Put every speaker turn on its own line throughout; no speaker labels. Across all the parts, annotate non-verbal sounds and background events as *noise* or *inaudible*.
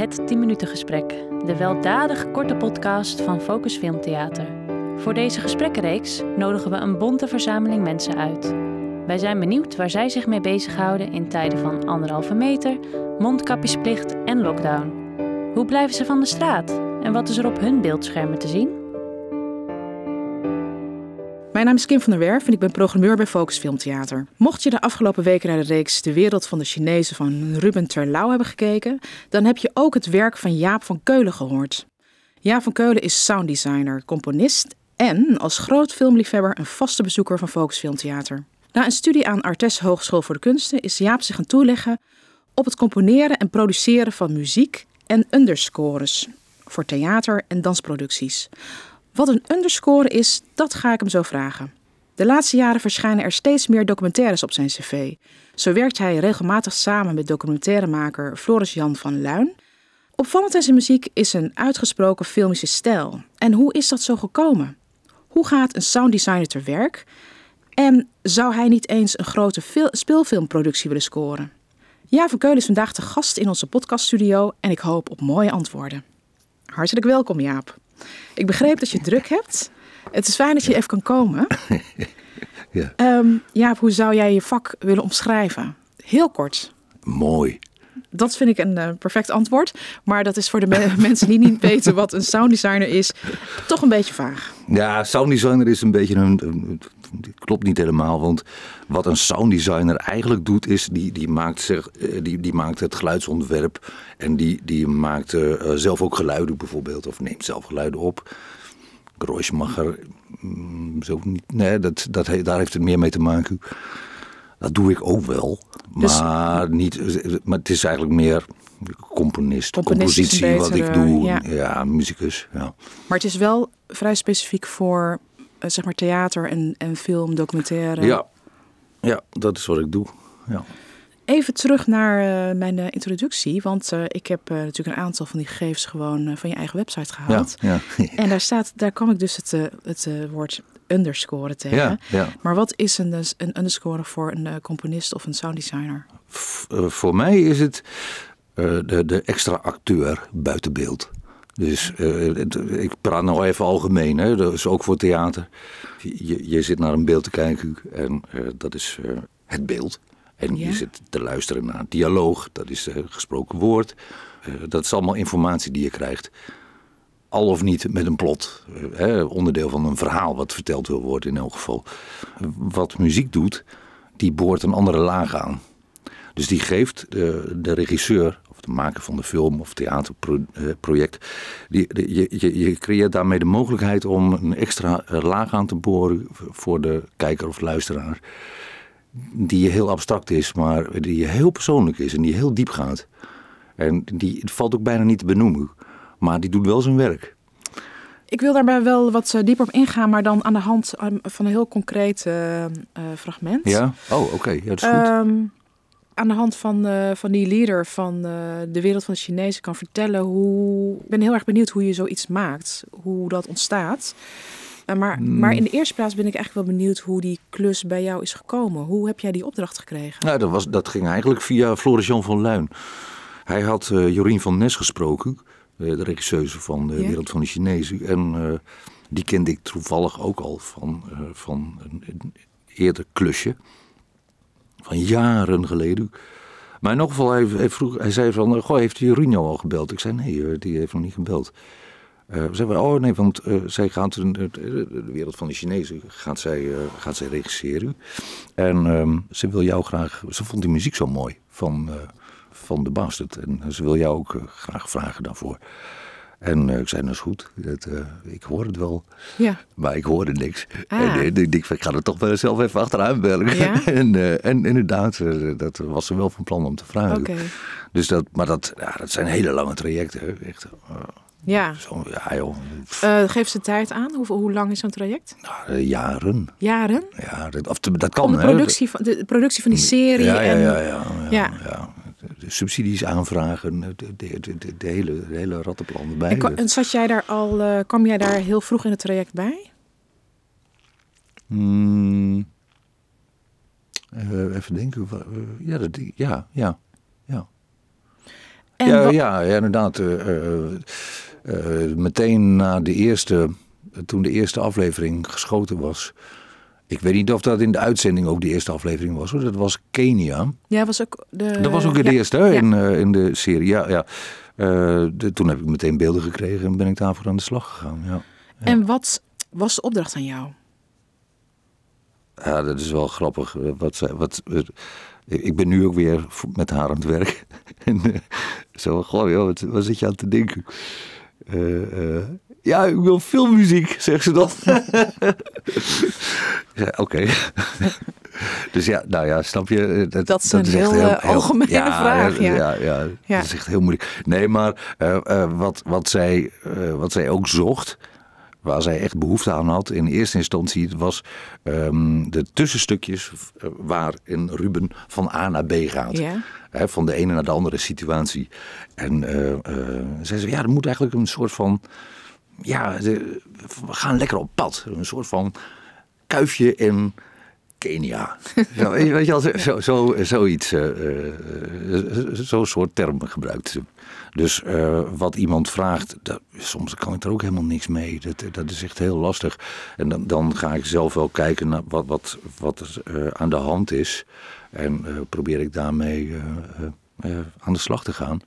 Het 10 minuten gesprek, de weldadig korte podcast van Focus Filmtheater. Voor deze gesprekkenreeks nodigen we een bonte verzameling mensen uit. Wij zijn benieuwd waar zij zich mee bezighouden in tijden van anderhalve meter, mondkapjesplicht en lockdown. Hoe blijven ze van de straat en wat is er op hun beeldschermen te zien?
Mijn naam is Kim van der Werf en ik ben programmeur bij Focus Filmtheater. Mocht je de afgelopen weken naar de reeks De Wereld van de Chinezen van Ruben Terlouw hebben gekeken, dan heb je ook het werk van Jaap van Keulen gehoord. Jaap van Keulen is sounddesigner, componist en als groot filmliefhebber een vaste bezoeker van Focus Filmtheater. Na een studie aan Artes Hogeschool voor de Kunsten is Jaap zich gaan toeleggen op het componeren en produceren van muziek en underscores voor theater- en dansproducties. Wat een underscore is, dat ga ik hem zo vragen. De laatste jaren verschijnen er steeds meer documentaires op zijn cv. Zo werkt hij regelmatig samen met documentairemaker Floris Jan van Luin. Opvallend in zijn muziek is een uitgesproken filmische stijl. En hoe is dat zo gekomen? Hoe gaat een sounddesigner te werk? En zou hij niet eens een grote speelfilmproductie willen scoren? Ja, van Keulen is vandaag de gast in onze podcaststudio en ik hoop op mooie antwoorden. Hartelijk welkom, Jaap. Ik begreep dat je druk hebt. Het is fijn dat je even kan komen. *laughs*
ja.
Um, Jaap, hoe zou jij je vak willen omschrijven? Heel kort.
Mooi.
Dat vind ik een uh, perfect antwoord. Maar dat is voor de me *laughs* mensen die niet weten wat een sounddesigner is, toch een beetje vaag.
Ja, sounddesigner is een beetje een. een klopt niet helemaal. Want wat een sounddesigner eigenlijk doet, is die, die, maakt, zich, die, die maakt het geluidsontwerp. En die, die maakt uh, zelf ook geluiden bijvoorbeeld. Of neemt zelf geluiden op. Geräuschmacher. Mm, zo niet. Nee, dat, dat, daar heeft het meer mee te maken. Dat doe ik ook wel. Maar, dus, niet, maar het is eigenlijk meer componist, compositie betere, wat ik doe. Ja, ja muzikus. Ja.
Maar het is wel vrij specifiek voor zeg maar theater en, en film, documentaire.
Ja. ja, dat is wat ik doe. Ja.
Even terug naar uh, mijn uh, introductie, want uh, ik heb natuurlijk een aantal van die gegevens gewoon van je eigen website gehaald.
Ja, ja.
en daar staat, daar kwam ik dus het, het woord underscore tegen.
Ja, ja.
Maar wat is een, een underscore voor een componist of een sounddesigner?
Voor mij is het de, de extra acteur buiten beeld. Dus uh, ik praat nou even algemeen, hè. dat is ook voor theater. Je, je zit naar een beeld te kijken en uh, dat is uh, het beeld. En ja? je zit te luisteren naar een dialoog, dat is gesproken woord. dat is allemaal informatie die je krijgt. Al of niet met een plot, hè, onderdeel van een verhaal wat verteld wil worden in elk geval. Wat muziek doet, die boort een andere laag aan. Dus die geeft de, de regisseur de maker van de film of theaterproject. Die, je, je, je, creëert daarmee de mogelijkheid om een extra eh, laag aan te boren voor de kijker of luisteraar. Die heel abstract is, maar die heel persoonlijk is en die heel diep gaat. En die het valt ook bijna niet te benoemen, maar die doet wel zijn werk.
Ik wil daarbij wel wat eh, dieper op ingaan, maar dan aan de hand ehm, van een heel concreet uh, fragment.
Ja, oh oké, okay. ja, dat is goed. Um,
aan de hand van, uh, van die leader van uh, de wereld van de Chinezen kan vertellen hoe. Ik ben heel erg benieuwd hoe je zoiets maakt, hoe dat ontstaat. Uh, maar, mm. maar in de eerste plaats ben ik eigenlijk wel benieuwd hoe die klus bij jou is gekomen. Hoe heb jij die opdracht gekregen?
Nou, dat, was, dat ging eigenlijk via Floris Jan van Luin. Hij had Jorien van Nes gesproken, de regisseuse van de wereld van de Chinezen. En die kende ik toevallig ook al van, van een, een eerder klusje van jaren geleden. Maar in elk geval, hij, hij, vroeg, hij zei van, goh, heeft Jorino al gebeld? Ik zei, nee, eh, die heeft nog niet gebeld. Uh, we zeiden, oh nee, want zij gaat, de, wereld van de Chinezen gaat zij, gaat zij regisseren. En um, ze wil jou graag, ze vond die muziek zo mooi van, van de Bastard. En ze wil jou ook graag vragen daarvoor. En uh, ik zei, dat is goed. Dat, uh, ik hoor het wel.
Ja.
Maar ik hoorde niks. Ah. En uh, ik ik ga er toch wel zelf even achteraan bellen. Ja? *laughs* en, en inderdaad, dat was ze wel van plan om te vragen.
Okay.
Dus dat, maar dat, ja, dat zijn hele lange trajecten. Echt,
ja.
Zo, ja joh.
geef ze tijd aan? Hoe, hoe lang is zo'n traject?
Nou, jaren.
Jaren?
Ja, dat, of, dat kan.
Om de productie, van, de productie van die serie.
Ja, ja,
en,
ja, ja, ja, ja de subsidies aanvragen, de, de, de, de, hele, hele rattenplan erbij.
En, en zat jij daar al, uh, kwam jij daar heel vroeg in het traject bij?
Hmm, uh, even denken. Uh, ja, dat, ja, ja, ja.
En
ja,
wat-
ja, ja, inderdaad. eh, eh, eh, meteen na de eerste, toen de eerste aflevering geschoten was. Ik weet niet of dat in de uitzending ook de eerste aflevering was. Hoor. Dat was Kenia.
Jij was ook de...
Dat was ook de
ja.
eerste hè,
Ja.
in, eh, in de serie. Ja, ja. Eh, de- toen heb ik meteen beelden gekregen en ben ik daarvoor aan de slag gegaan. Ja.
En wat was de opdracht aan jou?
Ja, dat is wel grappig. Eh, Wat, wat, ik ben nu ook weer met haar aan het werk. *laughs* en zo, goh, joh, wat, wat zit je aan te denken? Ja, ik wil filmmuziek, *laughs* zegt ze dan. *laughs* *laughs* ja, Oké. *laughs* dus ja, nou ja, snap je? eh,
Dat is een
echt
heel, eh, algemene vraag, ja.
Ja, ja,
Ja.
dat is echt heel moeilijk. Nee, maar eh, eh, wat, wat, zij, eh, wat zij ook zocht, waar zij echt behoefte aan had in eerste instantie, was ehm, de tussenstukjes eh, waarin Ruben van A naar B gaat.
Ja.
Van de ene naar de andere situatie. En eh eh, zij zei, ja, er moet eigenlijk een soort van, ja, de- we gaan lekker op pad. Een soort van kuifje in Kenia. *laughs* Zo, weet je- wel, zo, zo, zoiets, eh, zo'n soort term gebruikt ze. Dus eh, wat iemand vraagt, dat, soms kan ik er ook helemaal niks mee. Dat, dat is echt heel lastig. En dan, dan ga ik zelf wel kijken naar wat, wat, wat er aan de hand is. En probeer ik daarmee aan de slag te gaan.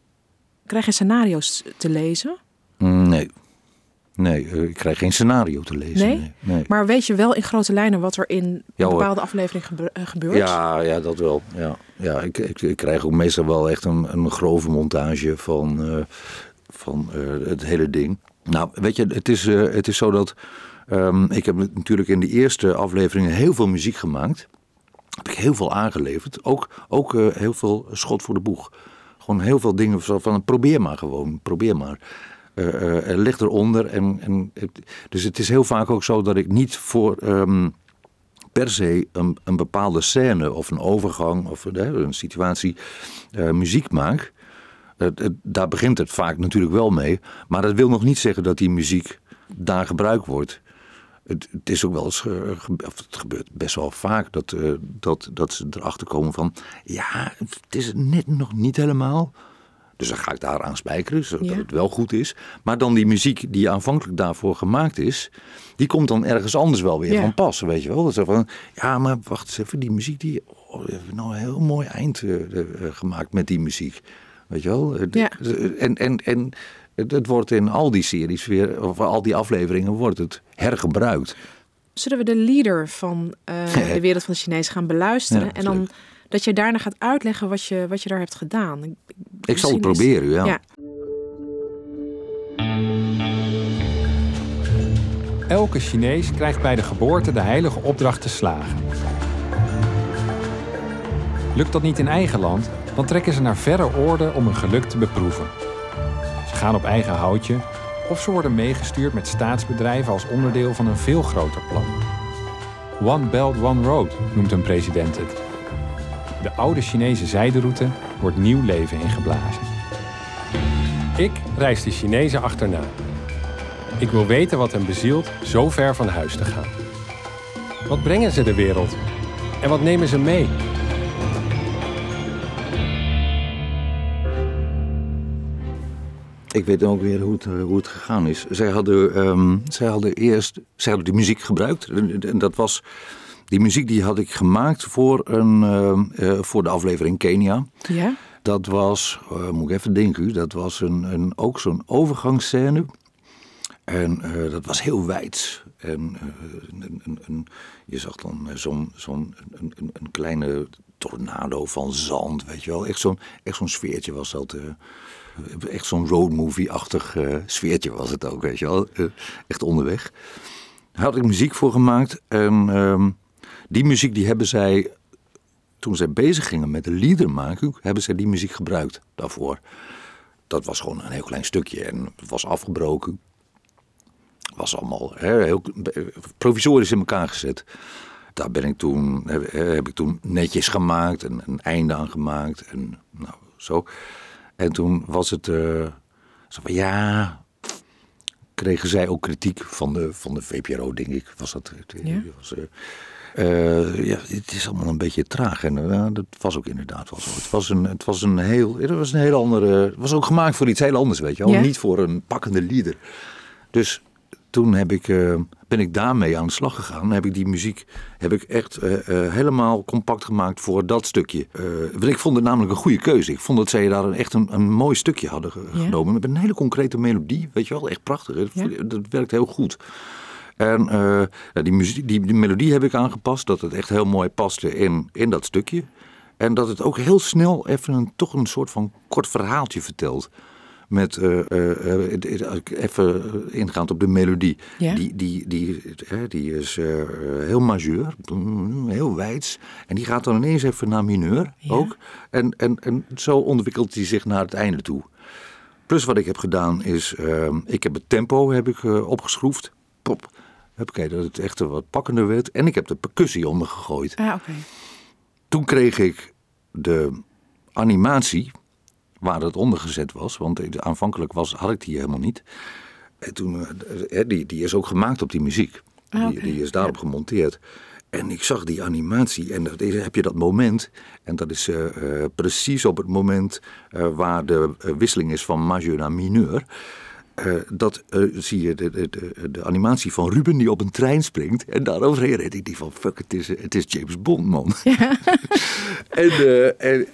Krijg je scenario's te lezen?
Mm, Nee. Nee, eh, ik krijg geen scenario te lezen.
Nee?
Nee. nee.
Maar weet je wel in grote lijnen wat er in een
Ja,
bepaalde aflevering eh, gebeurt?
Ja, ja, dat wel. Ja, ja ik, ik, ik krijg ook meestal wel echt een, een grove montage van, eh, van het hele ding. Nou, weet je, het is, het is zo dat... ehm, ik heb natuurlijk in de eerste afleveringen heel veel muziek gemaakt. Heb ik heel veel aangeleverd. Ook, ook heel veel schot voor de boeg. Gewoon heel veel dingen van probeer maar gewoon, probeer maar. Eh, eh, ligt eronder. En, en, dus het is heel vaak ook zo dat ik niet voor... ehm, per se een, een bepaalde scène of een overgang of een, situatie eh, muziek maak. Daar begint het vaak natuurlijk wel mee. Maar dat wil nog niet zeggen dat die muziek daar gebruikt wordt. Het, is ook wel of het gebeurt best wel vaak dat, dat, dat ze erachter komen van... ja, het is net nog niet helemaal. Dus dan ga ik daar aan spijkeren, zodat
Ja.
het wel goed is. Maar dan die muziek die aanvankelijk daarvoor gemaakt is... die komt dan ergens anders wel weer
Ja.
van pas, weet je wel. Dat is van, ja, maar wacht eens even, die muziek... die oh, we hebben nou een heel mooi eind eh, eh, gemaakt met die muziek. Weet je wel? Eh,
Ja.
En, en, en het, wordt in al die series weer... of al die afleveringen wordt het hergebruikt.
Zullen we de leader van *laughs* de wereld van de Chinezen gaan beluisteren?
Ja,
en dan. Dat je daarna gaat uitleggen wat je, wat je daar hebt gedaan.
Ik zal het
is-
proberen, ja.
Ja.
Elke Chinees krijgt bij de geboorte de heilige opdracht te slagen. Lukt dat niet in eigen land, dan trekken ze naar verre oorden om hun geluk te beproeven. Ze gaan op eigen houtje of ze worden meegestuurd met staatsbedrijven als onderdeel van een veel groter plan. One Belt, One Road noemt een president het. De oude Chinese zijderoute wordt nieuw leven ingeblazen.
Ik reis de Chinezen achterna. Ik wil weten wat hen bezielt zo ver van huis te gaan. Wat brengen ze de wereld? En wat nemen ze mee?
Ik weet ook weer hoe het, eh, hoe het gegaan is. Zij hadden, ehm, zij hadden eerst zij hadden die muziek gebruikt. En, en dat was, die muziek die had ik gemaakt voor, een, ehm, eh, voor de aflevering Kenia.
Ja?
Dat was, eh, moet ik even denken, dat was een, een, ook zo'n overgangsscène. En eh, dat was heel wijd. En eh, een, een, een- je zag dan eh, zo'n zo'n een, een, een kleine tornado van zand, weet je wel. Echt zo'n echt zo'n sfeertje was dat. eh. echt zo'n roadmovie-achtig eh, sfeertje was het ook, weet je wel. Eh, echt onderweg. Daar had ik muziek voor gemaakt. En ehm, die muziek die hebben zij toen zij bezig gingen met de lieder maken, hebben zij die muziek gebruikt daarvoor. Dat was gewoon een heel klein stukje en was afgebroken. Was allemaal heel provisorisch in elkaar gezet. Daar ben ik toen, heb, heb ik toen netjes gemaakt en een einde aan gemaakt. En, nou, zo. en toen was het eh, zo van ja. Kregen zij ook kritiek van de, van de VPRO, denk ik. Was dat,
Ja.
was, eh, Eh, ja, het is allemaal een beetje traag. En uh, dat was ook inderdaad wel zo. Het was een, het was een heel, het was een heel andere. Het was ook gemaakt voor iets heel anders, weet je wel.
Ja.
Niet voor een pakkende lieder. Dus toen heb ik, eh, ben ik daarmee aan de slag gegaan. Heb ik die muziek heb ik echt eh, eh, helemaal compact gemaakt voor dat stukje. Want ik vond het namelijk een goede keuze. Ik vond dat zij daar een, echt een, een mooi stukje hadden
Ja.
genomen. Met een hele concrete melodie. Weet je wel, echt prachtig. Dat,
Ja.
dat werkt heel goed. En die, muziek, die, die melodie heb ik aangepast. Dat het echt heel mooi paste in, in dat stukje. En dat het ook heel snel even een, toch een soort van kort verhaaltje vertelt. Met eh, eh, eh, even ingaand op de melodie.
Ja.
Die, die, die, die is heel majeur, heel wijds. En die gaat dan ineens even naar mineur
Ja.
ook. En, en, en zo ontwikkelt hij zich naar het einde toe. Plus wat ik heb gedaan is, ehm, ik heb het tempo heb ik, opgeschroefd. Pop. Oké, dat het echt wat pakkender werd. En ik heb de percussie me gegooid.
Ah.
Toen kreeg ik de animatie waar het onder gezet was. Want eh, aanvankelijk was, had ik die helemaal niet. En toen, eh, eh, die, die is ook gemaakt op die muziek.
Ah,
die, die is daarop gemonteerd. En ik zag die animatie en dat is, heb je dat moment. En dat is eh, eh, precies op het moment eh, waar de eh, wisseling is van majeur naar mineur. Eh, dat eh, zie je de, de, de, de animatie van Ruben die op een trein springt. En daaroverheen reed ik die van fuck, het is, het is James Bond, man. *laughs* en eh, en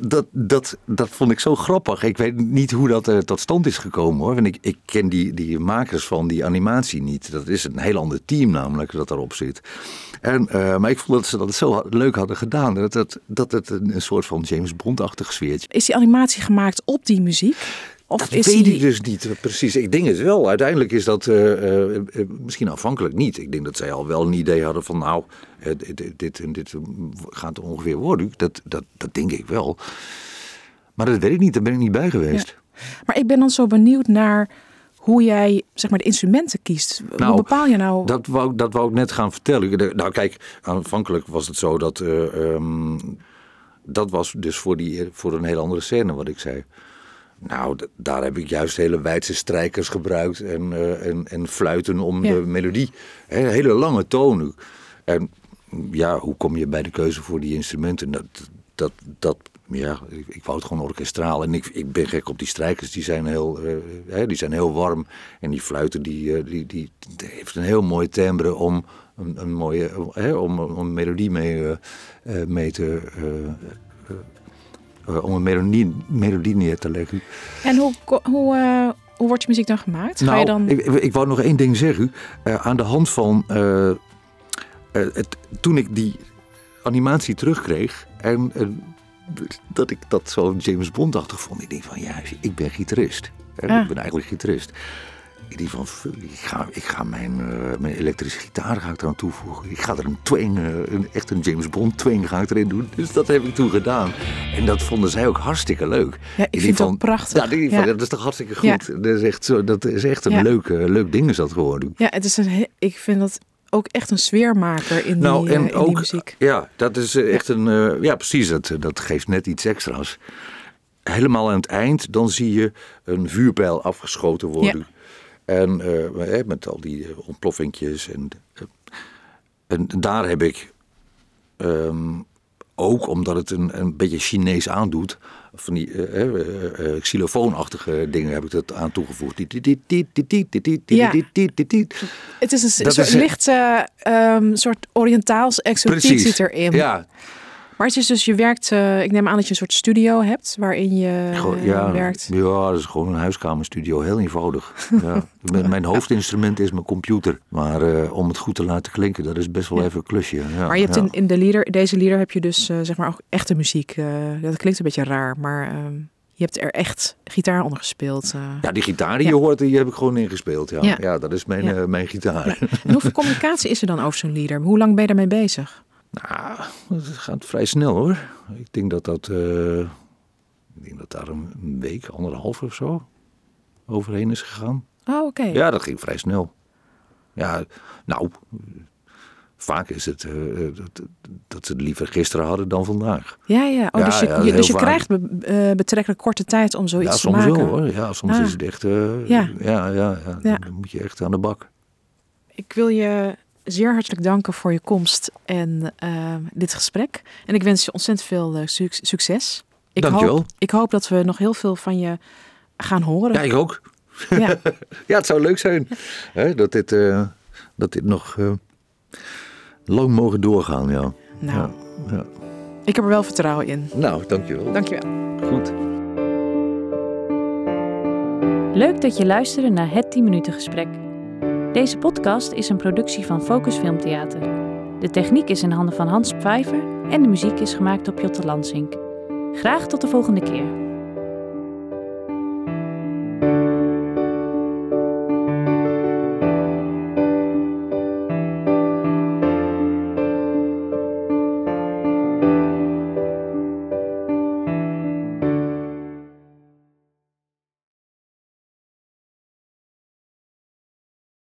dat, dat, dat vond ik zo grappig. Ik weet niet hoe dat tot stand is gekomen hoor. Want ik, ik ken die, die makers van die animatie niet. Dat is een heel ander team namelijk dat daarop zit. En, maar ik vond dat ze dat zo leuk hadden gedaan. Dat het, dat het een, een soort van James Bond-achtig sfeertje
Is die animatie gemaakt op die muziek? Of
dat
is
weet ik dus niet eh, precies. Ik denk het wel. Uiteindelijk is dat eh, eh, misschien afhankelijk niet. Ik denk dat zij al wel een idee hadden van nou, dit, dit en dit gaat ongeveer worden. Dat, dat, dat denk ik wel. Maar dat weet ik niet. Daar ben ik niet bij geweest.
Maar ik ben dan zo benieuwd naar hoe jij zeg maar, de instrumenten kiest. hoe
Nou,
bepaal je nou...
Dat wou, ik- dat wou ik net gaan vertellen. Nou kijk, aanvankelijk was het zo dat... eh, ehm, dat was dus voor, die, voor een hele andere scène wat ik zei. Nou, daar heb ik juist hele wijdse strijkers gebruikt en, eh, en, en fluiten om
Ja.
de melodie. Hele lange tonen. En ja, hoe kom je bij de keuze voor die instrumenten? Dat, dat, dat ja, ik, ik wou het gewoon orkestraal. En ik, ik ben gek op die strijkers, die zijn heel, eh, die zijn heel warm. En die fluiten, die, eh, die, die, die heeft een heel mooi timbre om een, een mooie, om, om een melodie mee, mee te... eh, om een melodie, melodie neer te leggen.
En hoe, hoe, eh, hoe wordt je muziek dan gemaakt? Ga je dan...
Nou, ik, ik wou nog één ding zeggen. Eh, aan de hand van. het, toen ik die animatie terugkreeg. En dat ik dat zo James Bond-achtig vond. Ik denk van ja, ik ben gitarist.
Ah.
Ik ben eigenlijk gitarist. Ik denk van, ik ga, ik ga mijn, eh, mijn elektrische gitaar ga ik eraan toevoegen. Ik ga er een twang, eh, een, echt een James Bond twang ga ik erin doen. Dus dat heb ik toen gedaan. En dat vonden zij ook hartstikke leuk.
Ja, ik vind het
van,
ook prachtig.
Ja, van, dat is toch hartstikke
Ja.
goed. Dat, is echt zo, dat is echt een
Ja.
leuk, eh, leuk ding is dat geworden.
Ja, het is een, ik vind dat ook echt een sfeermaker in,
Nou,
die,
en
in die
ook,
muziek.
ja, dat is echt een, ja precies, dat, dat geeft net iets extra's. Helemaal aan het eind, dan zie je een vuurpijl afgeschoten worden. En eh, met al die eh, ontploffingjes. En, eh, en daar heb ik, ehm, ook omdat het een, een beetje Chinees aandoet, van die eh, xylofoonachtige dingen heb ik dat aan toegevoegd.
Ja. Het is een
dat
soort
is,
lichte, ehm, soort Oriëntaals exotiek
Precies.
zit erin.
Ja,
Maar het is dus, je werkt, eh, ik neem aan dat je een soort studio hebt waarin je
Gewoon,
eh,
ja,
werkt.
ja, dat is gewoon een huiskamerstudio. Heel eenvoudig. *laughs* Ja. Mijn- Mijn hoofdinstrument is mijn computer. Maar eh, om het goed te laten klinken, dat is best wel even een klusje. Ja,
Maar je hebt
ja.
in, in de leader, deze leader heb je dus zeg maar ook echte muziek. dat klinkt een beetje raar, maar ehm, je hebt er echt gitaar onder gespeeld.
Ja, die gitaar die
Ja.
je hoort, die heb ik gewoon ingespeeld. Ja,
Ja.
ja. dat is mijn,
Ja.
mijn gitaar.
Ja. En hoeveel *laughs* communicatie is er dan over zo'n leader? Hoe lang ben je daarmee bezig?
Nou, het gaat vrij snel hoor. Ik denk dat dat, eh, ik denk dat daar een week, anderhalf of zo overheen is gegaan.
Oh, oké.
Ja, dat ging vrij snel. Ja, nou, vaak is het eh, dat, dat ze het liever gisteren hadden dan vandaag.
Ja, ja. Oh,
Ja,
dus je,
ja,
dus je krijgt be- eh, betrekkelijk korte tijd om zoiets
ja,
te
soms
maken.
wel hoor. Ja, soms
Ah.
is het echt, eh,
Ja.
ja. Ja, ja,
Ja.
dan moet je echt aan de bak.
Ik wil je zeer hartelijk danken voor je komst en uh, dit gesprek. En ik wens je ontzettend veel uh, su succes. Ik
Dankjewel.
Hoop, ik hoop dat we nog heel veel van je gaan horen.
Ja, ik ook.
Ja, *laughs*
ja het zou leuk zijn hè, dat, dit, uh, dat dit nog lang mogen doorgaan. Ja.
Nou,
ja, ja.
ik heb er wel vertrouwen in.
Nou, dankjewel.
Dankjewel.
Goed.
Leuk dat je luisterde naar het 10 minuten gesprek. Deze podcast is een productie van Focus Filmtheater. De techniek is in handen van Hans Pfeiffer en de muziek is gemaakt door Piotr Lansink. Graag tot de volgende keer.